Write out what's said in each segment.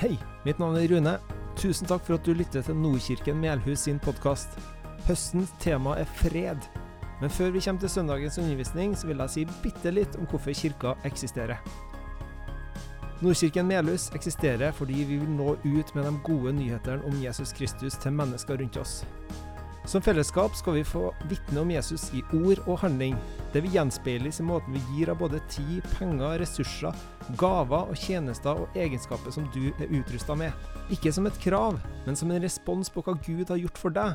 Hei, mitt navn er Rune. Tusen takk for at du lytter til Nordkirken Melhus sin podkast. Høstens tema er fred. Men før vi kommer til søndagens undervisning, så vil jeg si bitte litt om hvorfor kirka eksisterer. Nordkirken Melhus eksisterer fordi vi vil nå ut med de gode nyhetene om Jesus Kristus til mennesker rundt oss. Som fellesskap skal vi få vitne om Jesus i ord og handling. Det vil gjenspeiles i måten vi gir av både tid, penger, ressurser, gaver og tjenester og egenskaper som du er utrusta med. Ikke som et krav, men som en respons på hva Gud har gjort for deg.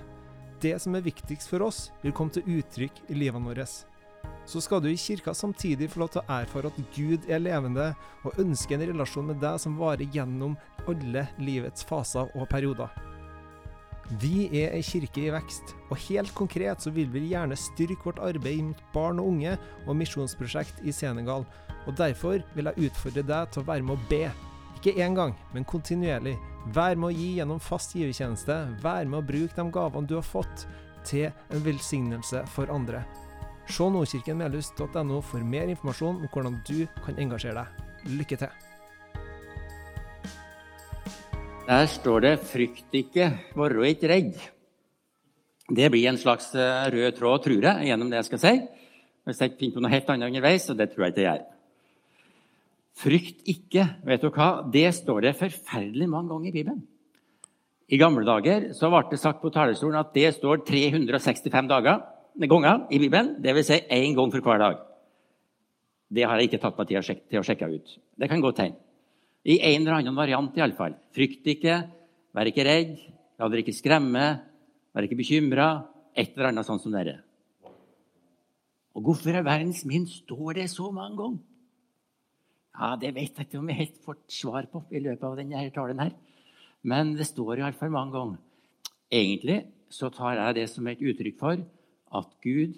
Det som er viktigst for oss, vil komme til uttrykk i livene våre. Så skal du i kirka samtidig få lov til å erfare at Gud er levende, og ønsker en relasjon med deg som varer gjennom alle livets faser og perioder. Vi er ei kirke i vekst, og helt konkret så vil vi gjerne styrke vårt arbeid mot barn og unge og misjonsprosjekt i Senegal. Og derfor vil jeg utfordre deg til å være med å be. Ikke én gang, men kontinuerlig. Vær med å gi gjennom fast givertjeneste. Vær med å bruke de gavene du har fått, til en velsignelse for andre. Se nordkirkenmelhus.no for mer informasjon om hvordan du kan engasjere deg. Lykke til! Der står det 'frykt ikke, være ikke redd'. Det blir en slags eh, rød tråd, tror jeg, gjennom det jeg skal si. Hvis jeg ikke finner på noe helt annet underveis, og det tror jeg ikke jeg gjør. Frykt ikke, vet du hva? Det står det forferdelig mange ganger i Bibelen. I gamle dager så ble det sagt på talerstolen at det står 365 dager, ganger i Bibelen. Dvs. Si én gang for hver dag. Det har jeg ikke tatt meg tid til å sjekke ut. Det kan godt hende. I en eller annen variant, iallfall. Frykt ikke, vær ikke redd, la dere ikke skremme, vær ikke bekymra. Et eller annet sånt som dere. Og hvorfor i verdens min står det så mange ganger? Ja, Det vet jeg ikke om jeg helt får svar på i løpet av denne talen. her. Men det står iallfall mange ganger. Egentlig så tar jeg det som et uttrykk for at Gud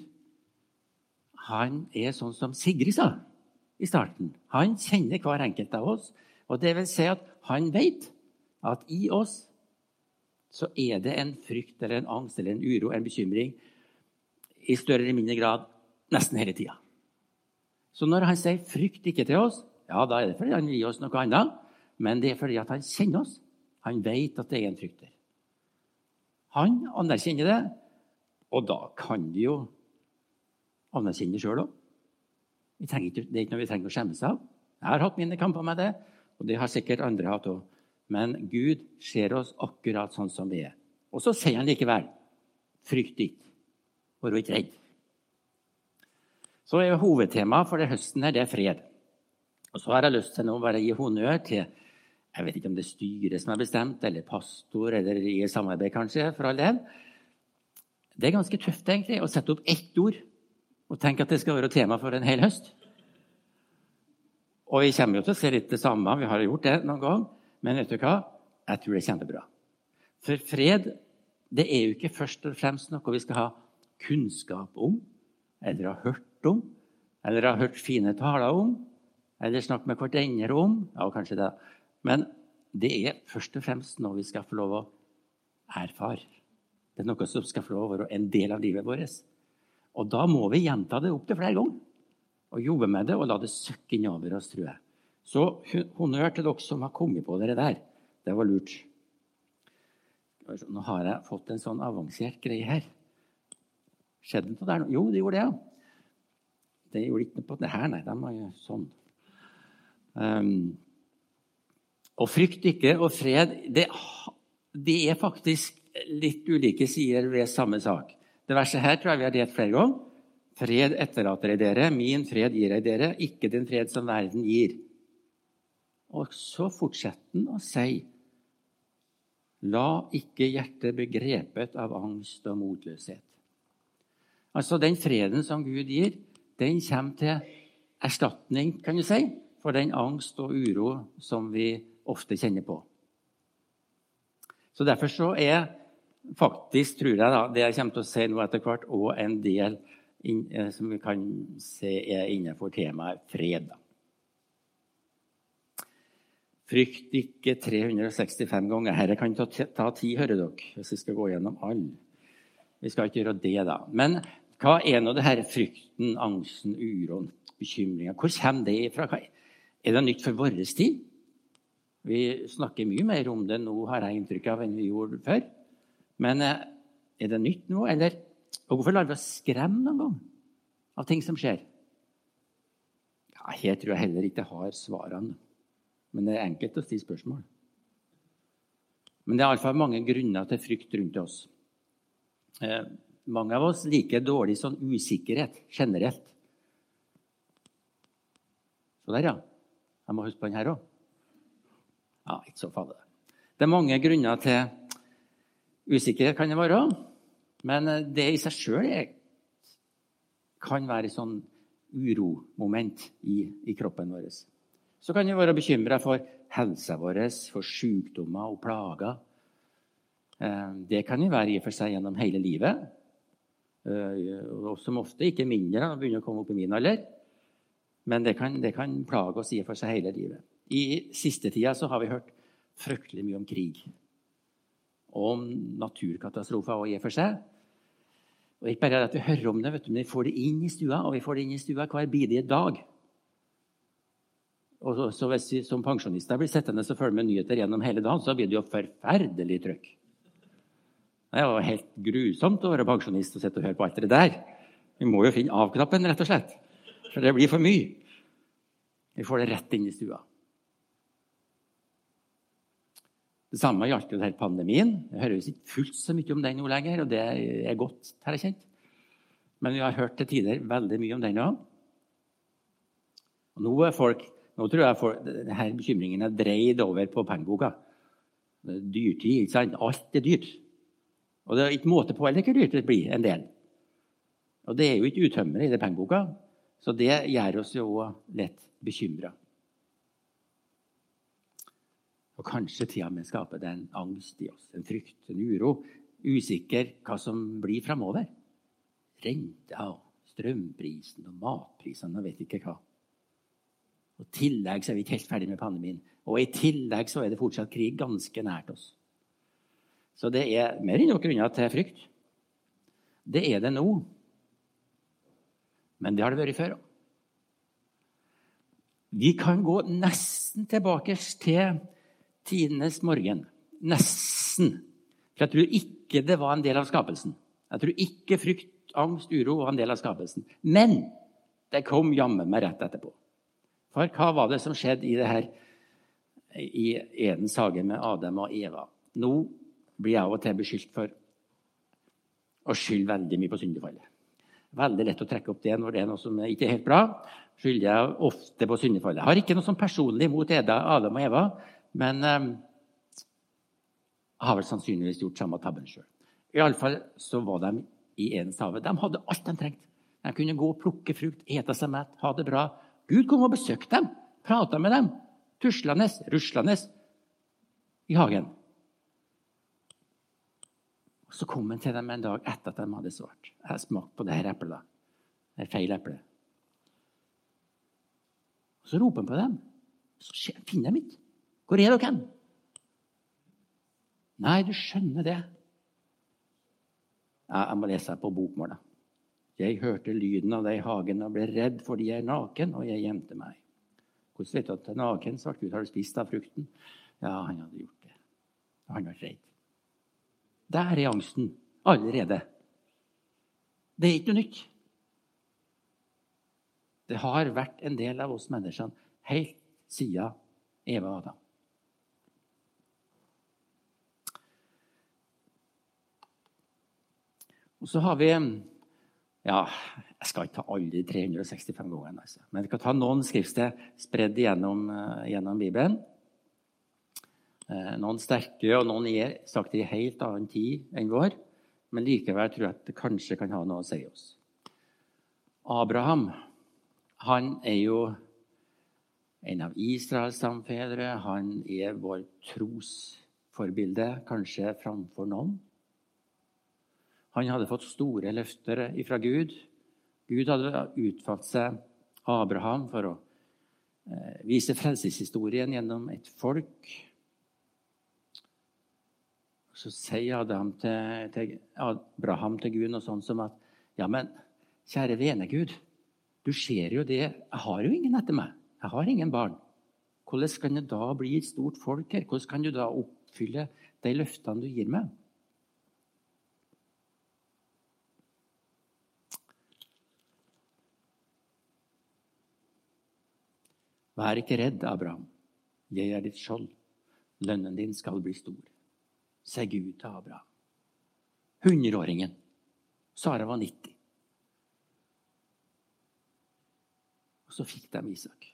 han er sånn som Sigrid sa i starten. Han kjenner hver enkelt av oss. Og det vil si at han vet at i oss så er det en frykt eller en angst eller en uro, en bekymring, i større eller mindre grad nesten hele tida. Så når han sier 'frykt ikke' til oss, ja, da er det fordi han gir oss noe annet. Men det er fordi han kjenner oss. Han vet at det er en frykt der. Han anerkjenner det, og da kan vi jo anerkjenne det sjøl òg. Det er ikke noe vi trenger å skjemmes av. Jeg har hatt mine kamper med det. Og det har sikkert andre hatt òg. Men Gud ser oss akkurat sånn som vi er. Og så sier han likevel frykt ikke, vær ikke redd. Så er hovedtemaet for det høsten her, det er fred. Og så har jeg lyst til å bare gi honnør til jeg vet ikke om det er styret som har bestemt, eller pastor, eller i samarbeid, kanskje, for all del. Det er ganske tøft egentlig, å sette opp ett ord og tenke at det skal være tema for en hel høst. Og vi kommer jo til å se litt det samme. Vi har gjort det noen gang. Men vet du hva? Jeg tror det er kjempebra. For fred det er jo ikke først og fremst noe vi skal ha kunnskap om, eller ha hørt om, eller ha hørt fine taler om, eller snakke med hverandre om. Ja, kanskje det. Men det er først og fremst noe vi skal få lov å erfare. Det er noe som skal få lov å være en del av livet vårt. Og da må vi gjenta det opp til flere ganger og jobbe med det og la det søkke innover oss, tror jeg. Så honnør til dere som har kommet på dere der. Det var lurt. Nå har jeg fått en sånn avansert greie her. Skjedde det noe der? Jo, det gjorde det, ja. Det gjorde ikke noe på det her, nei. De var jo sånn. Um, og frykt ikke og fred det, det, er faktisk litt ulike sider ved samme sak. Det verset her tror jeg vi har delt flere ganger. Fred etterlater jeg dere, min fred gir jeg dere, ikke den fred som verden gir. Og så fortsetter han å si La ikke hjertet bli grepet av angst og motløshet. Altså, Den freden som Gud gir, den kommer til erstatning kan du si, for den angst og uro som vi ofte kjenner på. Så Derfor så er faktisk, tror jeg, da, det jeg kommer til å si nå etter hvert, òg en del Eh, som vi kan se er innenfor temaet fred. Frykt ikke 365 ganger. Dette kan ta, ta tid, hører dere, hvis vi skal gå gjennom alle. Vi skal ikke gjøre det, da. Men hva er nå det her frykten, angsten, uroen, bekymringa? Hvor kommer det fra? Er det nytt for vår tid? Vi snakker mye mer om det nå, har jeg inntrykk av, enn vi gjorde før. Men eh, er det nytt nå, eller? Og hvorfor lar vi oss skremme noen gang av ting som skjer? Ja, Her tror jeg heller ikke har svarene. Men det er enkelt å stille spørsmål. Men det er iallfall mange grunner til frykt rundt oss. Eh, mange av oss liker dårlig sånn usikkerhet generelt. Så der, ja. Jeg må huske på den her òg. Ja, ikke så farlig. Det er mange grunner til usikkerhet, kan det være. Men eh, det i seg sjøl kan være et sånn uromoment i, i, kroppen vår. Så kan vi være bekymra for helsa vår, for sykdommer og plager. Eh, det kan vi være i og for seg gjennom hele livet. Eh, og som ofte ikke mindre når begynner å komme opp i min alder. Men det kan, det kan plage oss i og for seg hele livet. I siste tida så har vi hørt fryktelig mye om krig. Og om naturkatastrofer og i og for seg. Og ikke bare at vi hører om det, men vi får det inn i stua, og vi får det inn i stua hver bidige dag. Og så, så Hvis vi som pensjonister blir sittende og følge med nyheter gjennom hele dagen, så blir det jo forferdelig trøkk. Det er jo helt grusomt å være pensjonist og sitte og høre på alt det der. Vi må jo finne av-knappen, rett og slett. For det blir for mye. Vi får det rett inn i stua. Det samme gjaldt jo denne pandemien. Det høres ikke fullt så mye om den nå lenger, og det er godt, har jeg kjent. Men vi har hørt til tider veldig mye om den òg. Nå, nå tror jeg folk, denne bekymringen er dreid over på pengeboka. Dyrtid, ikke sant? Alt er dyrt. Og det er ikke måte på heller hvor dyrt det blir en del. Og det er jo ikke utømmelig i det pengeboka, så det gjør oss jo lett bekymra. Og kanskje til og med skaper det en angst i oss, en frykt, en uro. Usikker hva som blir framover. Renta og strømprisen og matprisene og vet ikke hva. Og I tillegg så er vi ikke helt ferdig med pandemien. Og i tillegg så er det fortsatt krig ganske nært oss. Så det er mer enn nok grunner til frykt. Det er det nå. Men det har det vært før òg. Vi kan gå nesten tilbake til tidenes morgen. Nesten. For jeg tror ikke det var en del av skapelsen. Jeg tror ikke frykt, angst, uro var en del av skapelsen. Men det kom jammen meg rett etterpå. For hva var det som skjedde i det her i Edens hage med Adam og Eva? Nå blir jeg av og til beskyldt for å skylde veldig mye på syndefallet. Veldig lett å trekke opp det når det er noe som ikke er helt bra. skylder jeg ofte på syndefallet. Jeg har ikke noe sånn personlig mot Adam og Eva, men eh, har vel sannsynligvis gjort samme tabben sjøl. Iallfall så var de i Edens hage. De hadde alt de trengte. De kunne gå og plukke frukt, ete seg mett, ha det bra. Gud kom og besøkte dem, prata med dem, tuslende, ruslende i hagen. Og Så kom han til dem en dag etter at de hadde svart. Jeg har smakt på det her eplet. Det er feil eple. Så roper han på dem. Så finner de ikke. Hvor er dere hen? Nei, du skjønner det. Ja, jeg må lese på bokmål, da. Jeg hørte lyden av deg i hagen og ble redd fordi jeg er naken, og jeg gjemte meg. Hvordan vet du at du er naken? svarte Gud. Har du spist av frukten? Ja, han hadde gjort det. Han var redd. Der er angsten allerede. Det er ikke noe nytt. Det har vært en del av oss menneskene helt siden Eva og Adam. Og så har vi ja, Jeg skal ikke ta alle de 365 gangene, altså. men vi kan ta noen skriftsted spredd gjennom, uh, gjennom Bibelen. Eh, noen sterke, og noen er sagt i helt annen tid enn vår. Men likevel tror jeg at det kanskje kan ha noe å si oss. Abraham han er jo en av Israels stamfedre. Han er vår trosforbilde, kanskje framfor noen. Han hadde fått store løfter fra Gud. Gud hadde utvalgt seg Abraham for å eh, vise frelseshistorien gjennom et folk så sier Adam til, til Abraham til Gud noe sånt som at Ja, men kjære vene Gud, du ser jo det. Jeg har jo ingen etter meg. Jeg har ingen barn. hvordan kan det da bli et stort folk her? Hvordan kan du da oppfylle de løftene du gir meg? Vær ikke redd, Abraham. Jeg er ditt skjold. Lønnen din skal bli stor. Se Gud til Abraham. Hundreåringen. Sara var 90. Og så fikk de Isak.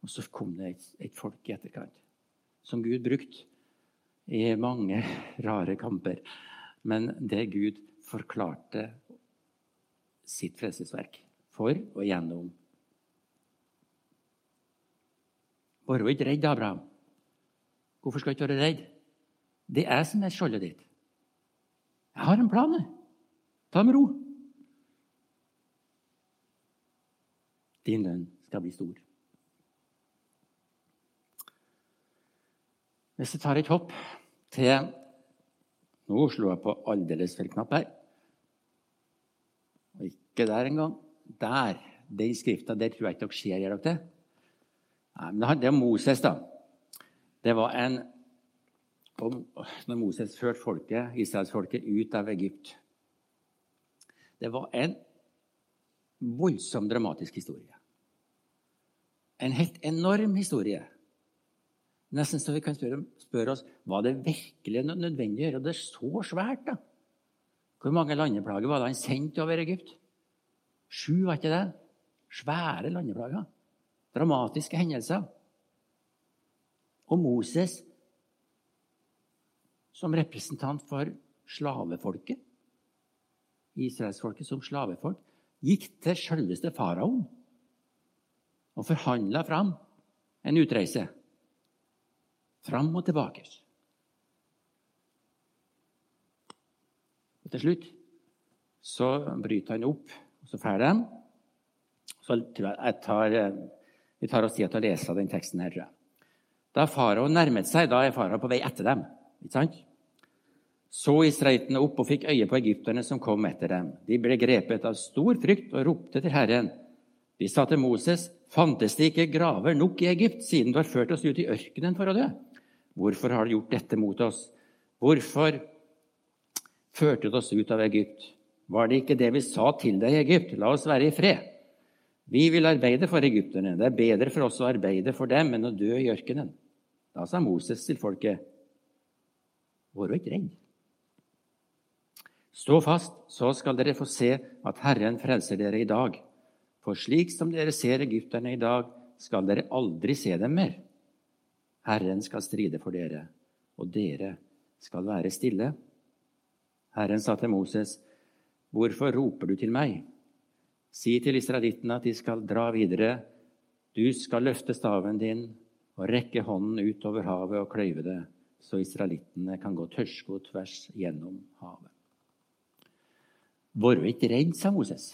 Og så kom det et, et folk i etterkant som Gud brukte i mange rare kamper. Men det Gud forklarte sitt frelsesverk for og gjennom Vær ikke redd, Abraham. Hvorfor skal du ikke være redd? Det er jeg som er skjoldet ditt. Jeg har en plan. Ta med ro. Din lønn skal bli stor. Hvis jeg tar et hopp til Nå slo jeg på aldeles feil knapp her. Og ikke der engang. Der. Den skrifta der tror jeg ikke dere ser. Gjør dere det? Det er Moses, da. Det var en Når Moses førte folket, israelsfolket ut av Egypt Det var en voldsomt dramatisk historie. En helt enorm historie. Nesten så vi kan spørre, spørre oss var det virkelig nødvendig å gjøre det så svært. da? Hvor mange landeplager var det han sendte over Egypt? Sju, var ikke det? Svære landeplager. Dramatiske hendelser. Og Moses, som representant for slavefolket, israelsfolket som slavefolk, gikk til selveste faraoen og forhandla fram en utreise. Fram og tilbake. Og til slutt så bryter han opp, og så drar de. Så jeg tar vi tar oss tid til å lese den teksten her. Da farao nærmet seg, da er farao på vei etter dem. ikke sant? Så israelittene opp og fikk øye på egypterne som kom etter dem. De ble grepet av stor frykt og ropte til Herren. De sa til Moses, fantes det ikke graver nok i Egypt, siden du har ført oss ut i ørkenen for å dø? Hvorfor har du gjort dette mot oss? Hvorfor førte du oss ut av Egypt? Var det ikke det vi sa til deg i Egypt? La oss være i fred. Vi vil arbeide for egypterne. Det er bedre for oss å arbeide for dem enn å dø i ørkenen. Da sa Moses til folket, vær ikke redd. Stå fast, så skal dere få se at Herren frelser dere i dag. For slik som dere ser egypterne i dag, skal dere aldri se dem mer. Herren skal stride for dere, og dere skal være stille. Herren sa til Moses, Hvorfor roper du til meg? Si til israelittene at de skal dra videre. Du skal løfte staven din og rekke hånden ut over havet og kløyve det, så israelittene kan gå tørsko tvers gjennom havet. Vær ikke redd, sa Moses.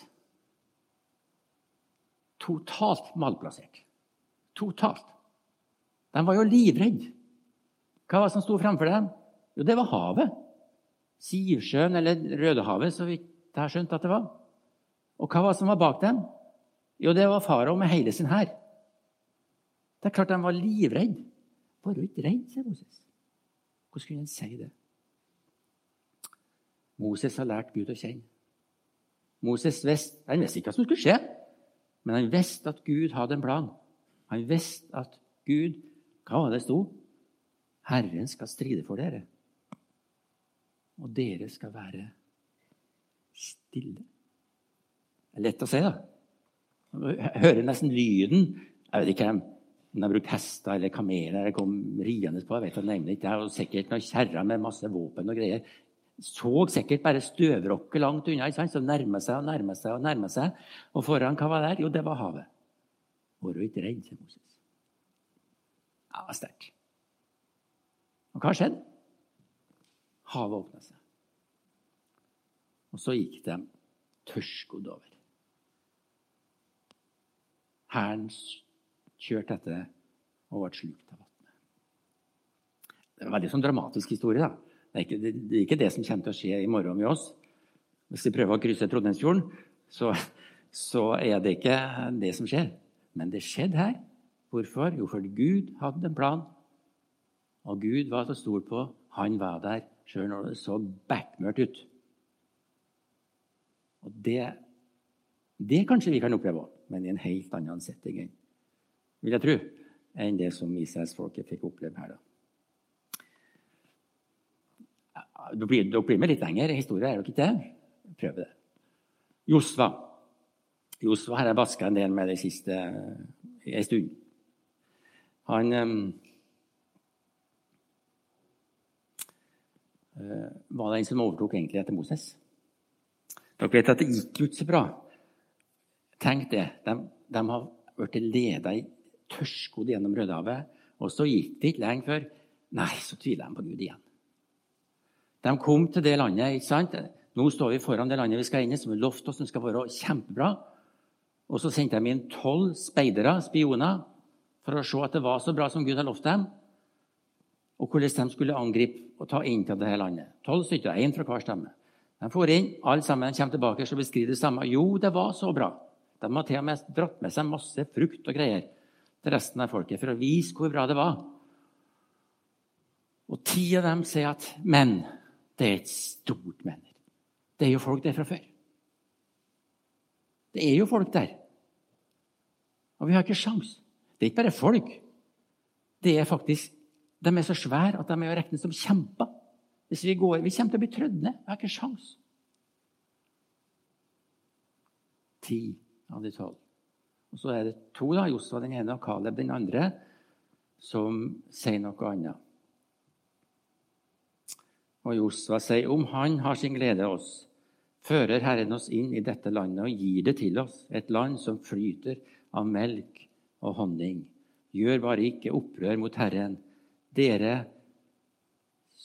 Totalt malplassert. Totalt. De var jo livredde. Hva var det som sto framfor dem? Jo, det var havet. Sivsjøen, eller Rødehavet, så vidt jeg har skjønt at det var. Og hva var det som var bak dem? Jo, det var farao med hele sin hær. Det er klart de var livredde. Var hun ikke redd, sier Moses. Hvordan kunne han si det? Moses har lært Gud å kjenne. Moses visste, Han visste ikke hva som skulle skje, men han visste at Gud hadde en plan. Han visste at Gud Hva var det sto? Herren skal stride for dere, og dere skal være stille. Det er lett å se, da. Jeg hører nesten lyden. Jeg vet ikke om de har brukt hester eller kameler eller kom riende på. jeg vet jeg ikke. Det er sikkert noen kjerrer med masse våpen og greier. Så sikkert bare støvrokket langt unna. ikke sant? Så nærmer seg og nærmer seg og nærmer seg. Og foran, hva var der? Jo, det var havet. Var du ikke redd, sier Moses. Ja, sterkt. Og hva skjedde? Havet åpna seg. Og så gikk de tørrskodd over. Hæren kjørte etter og ble slukt av vannet. Det er en veldig sånn dramatisk historie. da. Det er, ikke, det, det er, ikke, det som kommer til å skje i morgen med oss. Hvis vi prøver å krysse Trondheimsfjorden, så, så er det ikke det som skjer. Men det skjedde her, Hvorfor? Jo, fordi Gud hadde en plan. Og Gud var til å stole på. Han var der sjøl når det så bekmørkt ut. Og det, det kanskje vi kan oppleve òg, men i en helt annen setting, vil jeg tro, enn det som Israelsfolket fikk oppleve her. da. Dere blir, dere blir med litt lenger historien, er dere ikke det? Prøv det. Josva. Josva har jeg vaska en del med det siste ei stund. Han um, var den som overtok egentlig etter Moses. Dere vet at det gikk ikke så bra. Tenk det. De, de har blitt leda i tørrskodd gjennom Rødehavet, og så gikk det ikke lenge før Nei, så tviler de på Gud igjen. De kom til det landet. ikke sant? Nå står vi foran det landet vi skal inn i, som er lovt oss, som skal være kjempebra. Og så sendte de inn tolv speidere, spioner, for å se at det var så bra som Gud har lovt dem, og hvordan de skulle angripe og ta inn til dette landet. Tolv stykker, én fra hver stemme. De får inn, alle sammen kommer tilbake og beskriver det samme. Jo, det var så bra. De har til og med dratt med seg masse frukt og greier til resten av folket for å vise hvor bra det var. Og ti av dem sier at men det er et stort men. Det er jo folk der fra før. Det er jo folk der. Og vi har ikke sjans. Det er ikke bare folk. Det er faktisk, De er så svære at de er å regne som kjemper. Hvis vi går, vi kommer til å bli trødd ned. Vi har ikke sjans. Ti av de tolv. Og Så er det to, da, Josva den ene og Caleb den andre, som sier noe annet. Og Josva sier om han har sin glede av oss, fører Herren oss inn i dette landet og gir det til oss, et land som flyter av melk og honning. Gjør bare ikke opprør mot Herren. Dere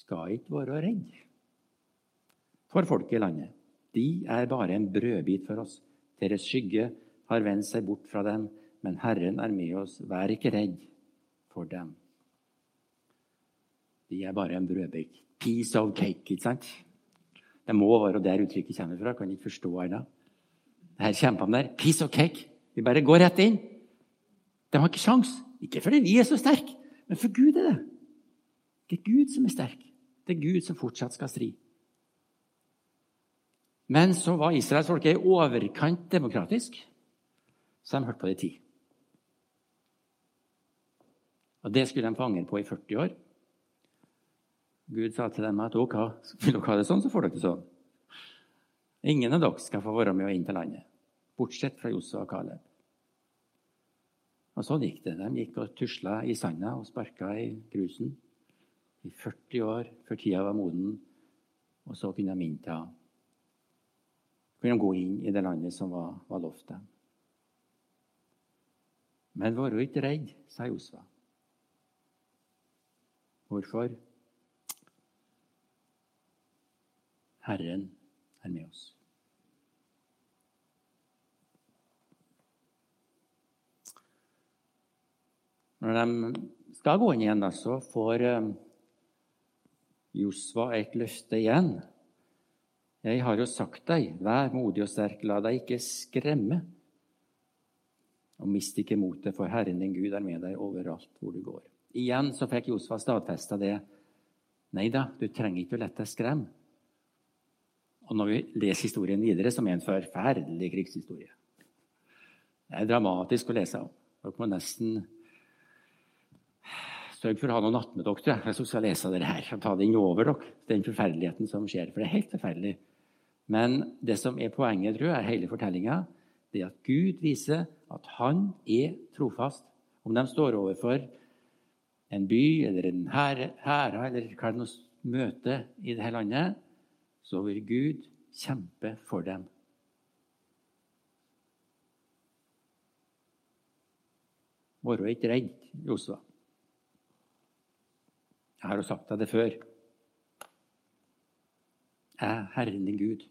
skal ikke være redde for folket i landet. De er bare en brødbit for oss. Deres skygge har vendt seg bort fra dem, men Herren er med oss. Vær ikke redd for dem. De er bare en brødbit piece of cake. ikke sant? Det må være der uttrykket kommer fra. Kan ikke forstå ennå. Her kjemper de der. Piece of cake. Vi bare går rett inn. De har ikke sjans. Ikke fordi vi er så sterke, men for Gud er det. Det er Gud som er sterk. Det er Gud som fortsatt skal stri. Men så var Israels folk i overkant demokratisk, så de hørte på de ti. Og Det skulle de fange på i 40 år. Gud sa til dem at ok, vil dere ha det sånn, så får dere det sånn. Ingen av dere skal få være med og inn til landet, bortsett fra Josef og Kaleb. Og sånn gikk det. De gikk og tusla i sanda og sparka i grusen i 40 år før tida var moden, og så kunne de innta kunne de gå inn i det landet som var, var lovt dem. Men vær ikke redd, sa Josva. Hvorfor? Herren er med oss. Når de skal gå inn igjen, så får eh, Josva et løfte igjen. Jeg har jo sagt deg, vær modig og sterk, la deg ikke skremme. Og mist ikke motet, for Herren din Gud er med deg overalt hvor du går. Igjen så fikk Josfa stadfesta det. Nei da, du trenger ikke å la deg skremme. Og når vi leser historien videre, som er en forferdelig krigshistorie Det er dramatisk å lese om. Dere må nesten sørge for å ha noe nattmed dere jeg skal lese dere her. og Ta det inn over dere, den forferdeligheten som skjer. For det er helt forferdelig. Men det som er poenget, tror jeg, er hele fortellinga, det at Gud viser at han er trofast. Om de står overfor en by eller en hære eller hva det nå møter i dette landet, så vil Gud kjempe for dem. Være ikke redd, Josua. Jeg har jo sagt deg det før. Jeg, Herren din Gud,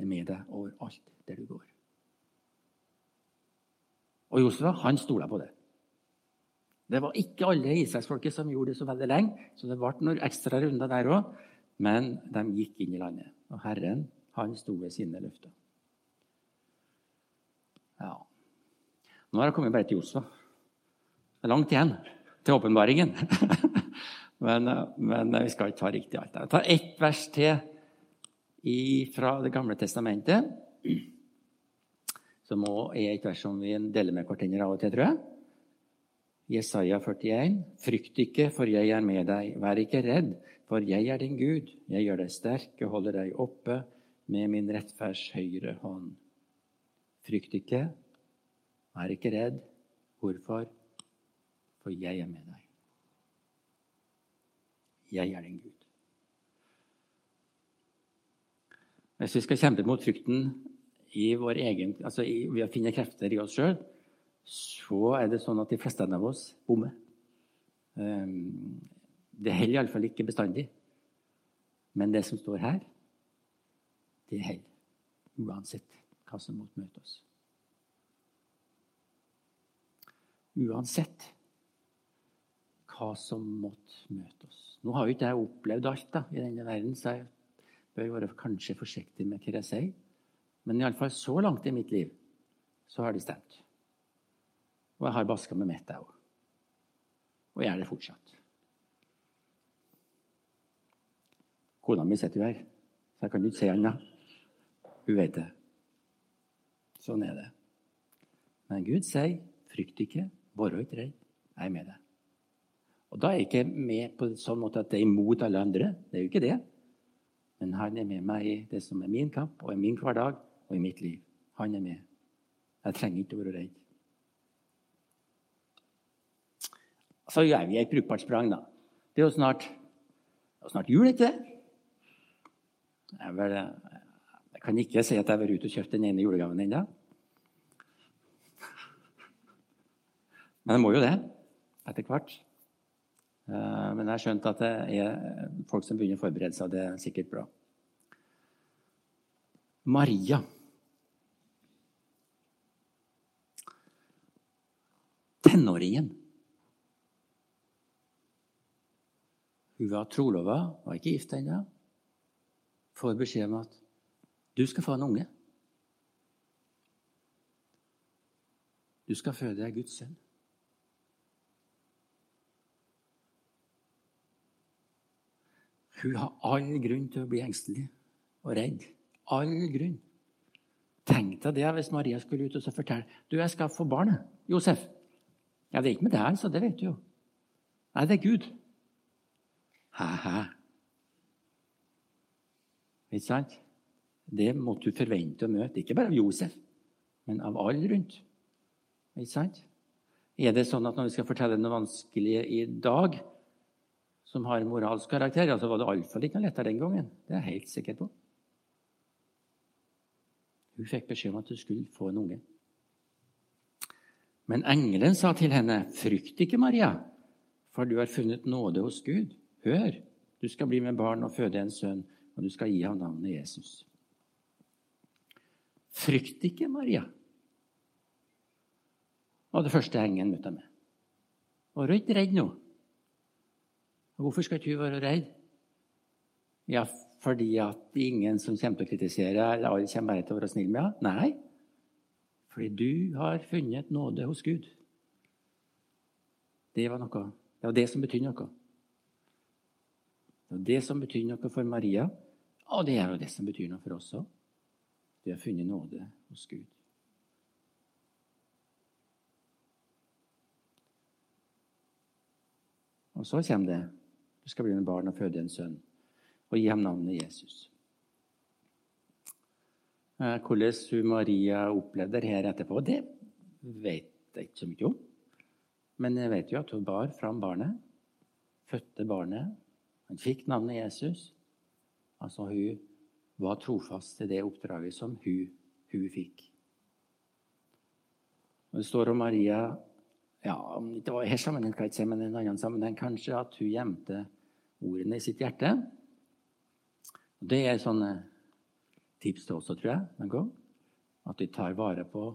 er med deg overalt der du går. Og Josua han stola på det. Det var ikke alle israelsfolket som gjorde det så veldig lenge, så det ble noen ekstra runder der òg. Men de gikk inn i landet, og Herren han sto ved sine løfter. Ja. Nå har jeg kommet bare til Josva. Det er langt igjen til åpenbaringen. men, men, vi skal ikke ta riktig alt. Jeg tar ett vers til fra Det gamle testamentet. Som òg er et vers som vi deler med hverandre av og til, tror jeg. Jesaja 41. Frykt ikke, for jeg er med deg. Vær ikke redd, for jeg er din Gud. Jeg gjør deg sterk og holder deg oppe med min rettferds høyre hånd. Frykt ikke, vær ikke redd. Hvorfor? For jeg er med deg. Jeg er din Gud. Hvis vi skal kjempe mot frykten i vår egen, altså ved å finne krefter i oss sjøl, så er det sånn at de fleste av oss bommer. Um, det holder iallfall ikke bestandig. Men det som står her, det holder. Uansett hva som måtte møte oss. Uansett hva som måtte møte oss. Nå har jo ikke jeg opplevd alt da, i denne verden, så jeg bør være kanskje forsiktig med hva jeg sier. Men iallfall så langt i mitt liv så har det stemt. Og jeg har baska med mitt, jeg òg. Og jeg er det fortsatt. Kona mi sitter jo her, så jeg kan ikke si annet. Hun vet det. Sånn er det. Men Gud sier, 'Frykt ikke, vær ikke redd, jeg er med deg'. Og Da er jeg ikke med på en sånn måte at det er imot alle andre. Det er jo ikke det. Men han er med meg i det som er min kamp, og i min hverdag og i mitt liv. Han er med. Jeg trenger ikke å være redd. Så gjør vi et brukbart sprang, da. Det er jo snart, det er snart jul, ikke det? Jeg, vel, jeg, kan ikke si at jeg har vært ute og kjøpt den ene julegaven ennå. Men jeg må jo det etter hvert. Eh, men jeg har skjønt at det er folk som begynner å forberede seg. Det er sikkert bra. Maria. Tenåringen. Hun var trolova, var ikke gift ennå. Får beskjed om at du skal få en unge. Du skal føde deg Guds sønn. Hun har all grunn til å bli engstelig og redd. All grunn. Tenk deg det hvis Maria skulle ut og så fortelle du, jeg skal få barnet. Josef. Ja, det er ikke med deg, så det vet du jo. Nei, det er Gud. Hæ-hæ. Ikke sant? Det måtte du forvente å møte, ikke bare av Josef, men av alle rundt. Ikke sant? Er det sånn at når vi skal fortelle noe vanskelig i dag, som har moralsk karakter, altså så var det iallfall ikke noe lettere den gangen. Det er jeg helt sikker på. Hun fikk beskjed om at hun skulle få en unge. Men engelen sa til henne, 'Frykt ikke, Maria, for du har funnet nåde hos Gud. Hør, du skal bli med barn og føde en sønn, og du skal gi ham navnet Jesus.' Frykt ikke, Maria, var det første engelen møtte med. du ikke redd nå. Hvorfor skal ikke hun være redd? Ja, fordi at ingen som kommer til å kritisere, eller alle kommer bare til å være snill med henne? Nei, fordi du har funnet nåde hos Gud. Det var noe. Det var det som betyr noe. Det var det som betydde noe for Maria, og det er jo det som betyr noe for oss òg. Vi har funnet nåde hos Gud. Og så kommer det du skal bli med barn og føde en sønn, og gi ham navnet Jesus. Eh, hvordan hun Maria opplevde det her etterpå, det vet jeg ikke så mye om. Men jeg vet jo at hun bar fram barnet, fødte barnet. Han fikk navnet Jesus. Altså hun var trofast til det oppdraget som hun, hun fikk. Og Det står om Maria ja, Det var i sammenheng, kan jeg ikke si, men i en annen sammenheng kanskje, at hun gjemte ordene i sitt hjerte. Det er sånne tips til oss også, tror jeg. At vi tar vare på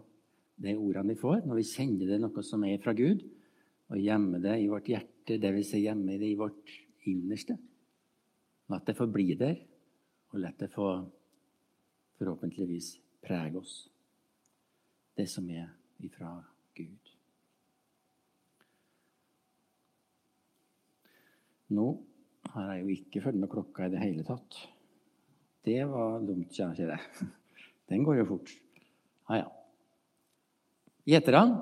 de ordene vi får, når vi kjenner det noe som er fra Gud, og gjemmer det i vårt hjerte, dvs. Si gjemmer det i vårt innerste. La det få bli der, og la det få forhåpentligvis prege oss, det som er ifra Gud. Nå har jeg jo ikke fulgt med klokka i det hele tatt. Det var dumt, ja, ser jeg. Den går jo fort. Ja, ja. Gjeterne,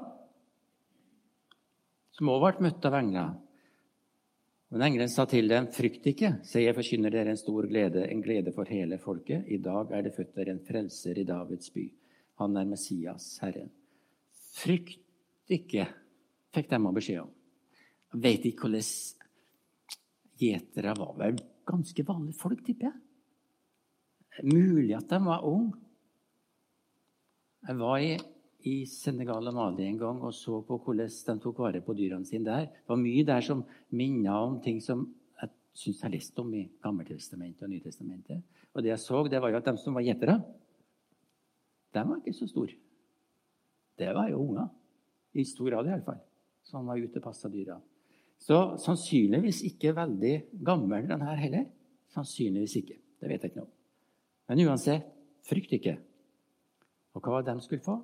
som også ble møtt av engler. Men engelen sa til dem, frykt ikke, se jeg forkynner dere en stor glede, en glede for hele folket. I dag er det født dere en frelser i Davids by. Han er Messias, Herren. Frykt ikke, fikk de beskjed om. Jeg vet ikke hvordan gjetere var vel ganske vanlige folk, tipper jeg. Mulig at de var unge. Jeg var i, i Senegal og Mali en gang og så på hvordan de tok vare på dyrene sine der. Det var mye der som minna om ting som jeg syns jeg har lest om i Gammeltestamentet og Nytestamentet. Og det jeg så, det var jo at de som var gjetere, de var ikke så store. Det var jo unger. I stor grad, iallfall. Som var ute og passa dyra. Så sannsynligvis ikke veldig gammel, den her heller. Sannsynligvis ikke. Det vet jeg ikke noe om. Men uansett, frykt ikke. Og hva de skulle få?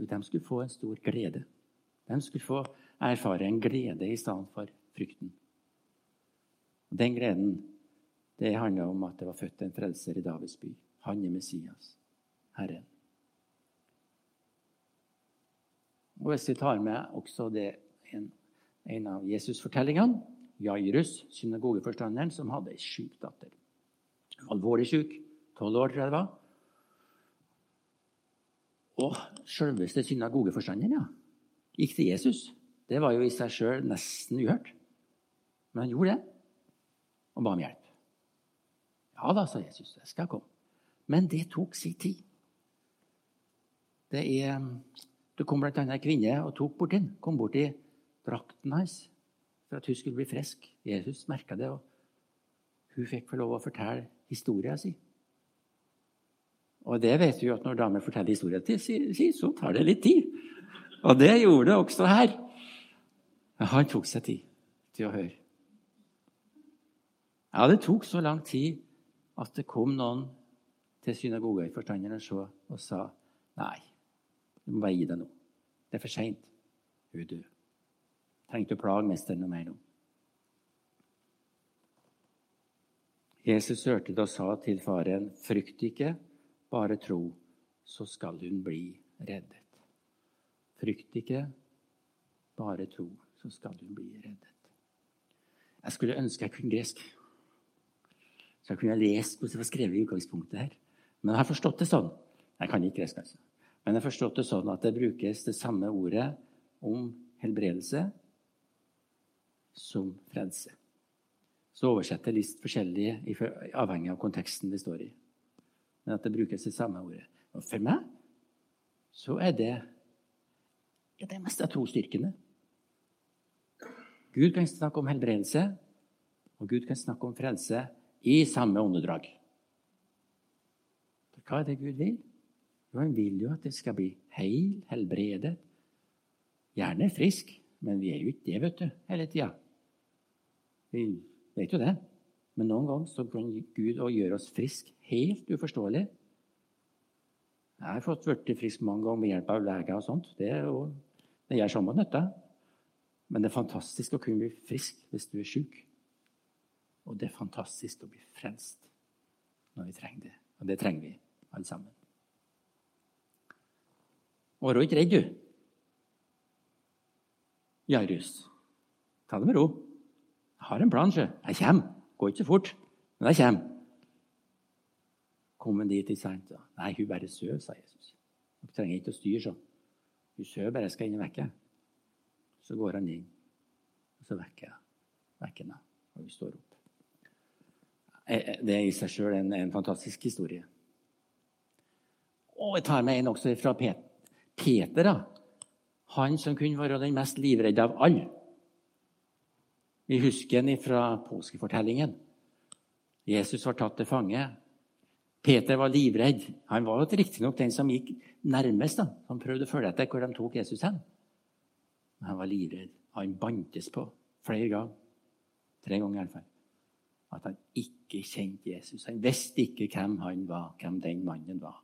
De skulle få en stor glede. De skulle få erfare en glede i stedet for frykten. Og Den gleden det handla om at det var født en frelser i Davids by. Han er Messias, Herren. Og Hvis vi tar med også det, en, en av Jesus-fortellingene Jairus, synagogeforstanderen, som hadde ei sjuk datter. Alvorlig sjuk. Tolv år, tror jeg det var. Og selveste synagogeforstanderen ja, gikk til Jesus. Det var jo i seg sjøl nesten uhørt. Men han gjorde det, og ba om hjelp. Ja da, sa Jesus, jeg skal komme. Men det tok sin tid. Det, er, det kom bl.a. ei kvinne og tok bort den. Kom bort i drakten hans for at hun skulle bli frisk. Jesus merka det, og hun fikk få lov å fortelle historien sin. Og det vet vi jo at når damer forteller historien sin, så tar det litt tid. Og det gjorde det også her. Men han tok seg tid til å høre. Ja, det tok så lang tid at det kom noen til synagogeforstanderen og sa nei, du må bare gi deg nå. Det er for seint. Hun er død. Trengte å plage mesteren noe mer nå. Jesus hørte det og sa til faren, frykt ikke, bare tro, så skal hun bli reddet. Frykt ikke, bare tro, så skal hun bli reddet. Jeg skulle ønske jeg kunne gresk. Så jeg kunne lest hvordan det var skrevet i utgangspunktet her. Men jeg har forstått det sånn. Jeg kan ikke gresk, altså. Men jeg har forstått det sånn at det brukes det samme ordet om helbredelse som frelse. Så oversetter List forskjellig avhengig av konteksten det står i men at det brukes det samme ordet. Og for meg så er det ja, det er mest av trosstyrkene. Gud kan snakke om helbredelse, og Gud kan snakke om frelse i samme åndedrag. Hva er det Gud vil? Jo, Han vil jo at det skal bli heil, helbredet. Gjerne frisk, men vi er jo ikke det vet du, hele tida. Vi vet jo det. Men noen ganger så kan Gud gjøre oss friske helt uforståelig. Jeg har fått blitt frisk mange ganger med hjelp av leger og sånt. Det, jo, det gjør samme nytte. Men det er fantastisk å kunne bli frisk hvis du er syk. Og det er fantastisk å bli frelst når vi trenger det. Og det trenger vi alle sammen. Vær ikke redd, du. Jairus, ta det med ro. Jeg har en plan, sjø. Jeg kommer. Går ikke så fort, men jeg kommer. Kom hun dit, ikke sant? Nei, hun bare sover, sa Jesus. Hun trenger ikke å styre sånn. Hun sover bare, jeg skal inn og vekke. Så går han inn, og så vekker jeg vekker henne, og hun står opp. Eh, eh, det er i seg sjøl en, en, fantastisk historie. Og jeg tar med en også fra Peter. Peter, da. Han som kunne være den mest livredde av alle. Vi husker den fra påskefortellingen. Jesus var tatt til fange. Peter var livredd. Han var riktignok den som gikk nærmest. da. Han prøvde å følge etter hvor de tok Jesus hen. Men han var livredd. Han bantes på flere ganger. Tre ganger i hvert fall. At han ikke kjente Jesus. Han visste ikke hvem han var, hvem den mannen var.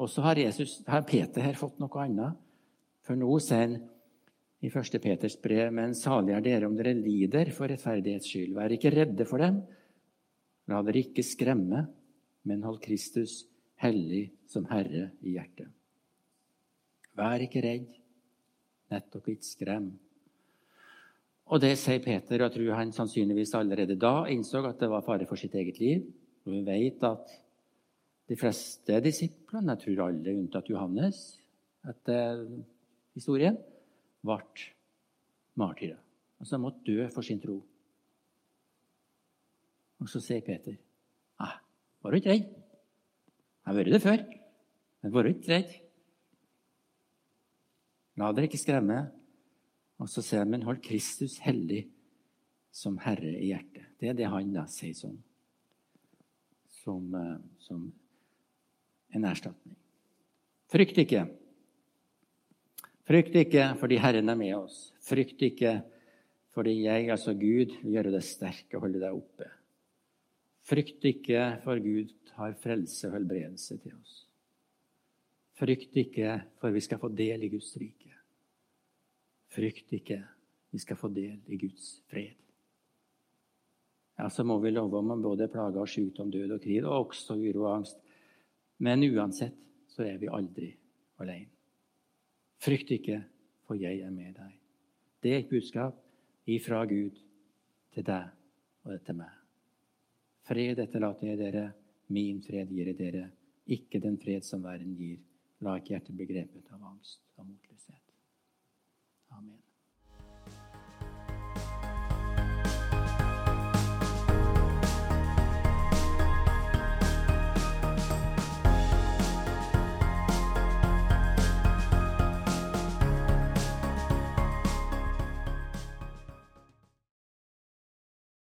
Og så har, Jesus, har Peter her fått noe annet. For nå sier han i 1. Peters brev, men salig er dere om dere lider for rettferdighets skyld. Vær ikke redde for dem. La dere ikke skremme, men hold Kristus hellig som Herre i hjertet. Vær ikke redd, nettopp ikke skrem. Og det sier Peter, og jeg tror han sannsynligvis allerede da innså at det var fare for sitt eget liv. Og vi vet at de fleste disiplene, jeg tror alle unntatt Johannes, etter historien, ble martyrer. Altså måtte dø for sin tro. Og så sier Peter Nei, Var du ikke redd? Jeg har vært det før, men var du ikke redd? La dere ikke skremme. Og så sier han, men hold Kristus hellig som Herre i hjertet. Det er det han da sier sånn, som, eh, som en erstatning. Frykt ikke. Frykt ikke fordi Herren er med oss. Frykt ikke fordi jeg, altså Gud, vil gjøre deg sterk og holde deg oppe. Frykt ikke, for Gud har frelse og helbredelse til oss. Frykt ikke, for vi skal få del i Guds rike. Frykt ikke, vi skal få del i Guds fred. Ja, Så må vi love om både plager, sykdom, død og krig, og også uro og angst. Men uansett så er vi aldri alene. Frykt ikke, for jeg er med deg. Det er et budskap ifra Gud til deg og til meg. Fred etterlater jeg dere, min fred gir jeg dere, ikke den fred som verden gir. La ikke hjertet bli grepet av angst og motløshet. Amen.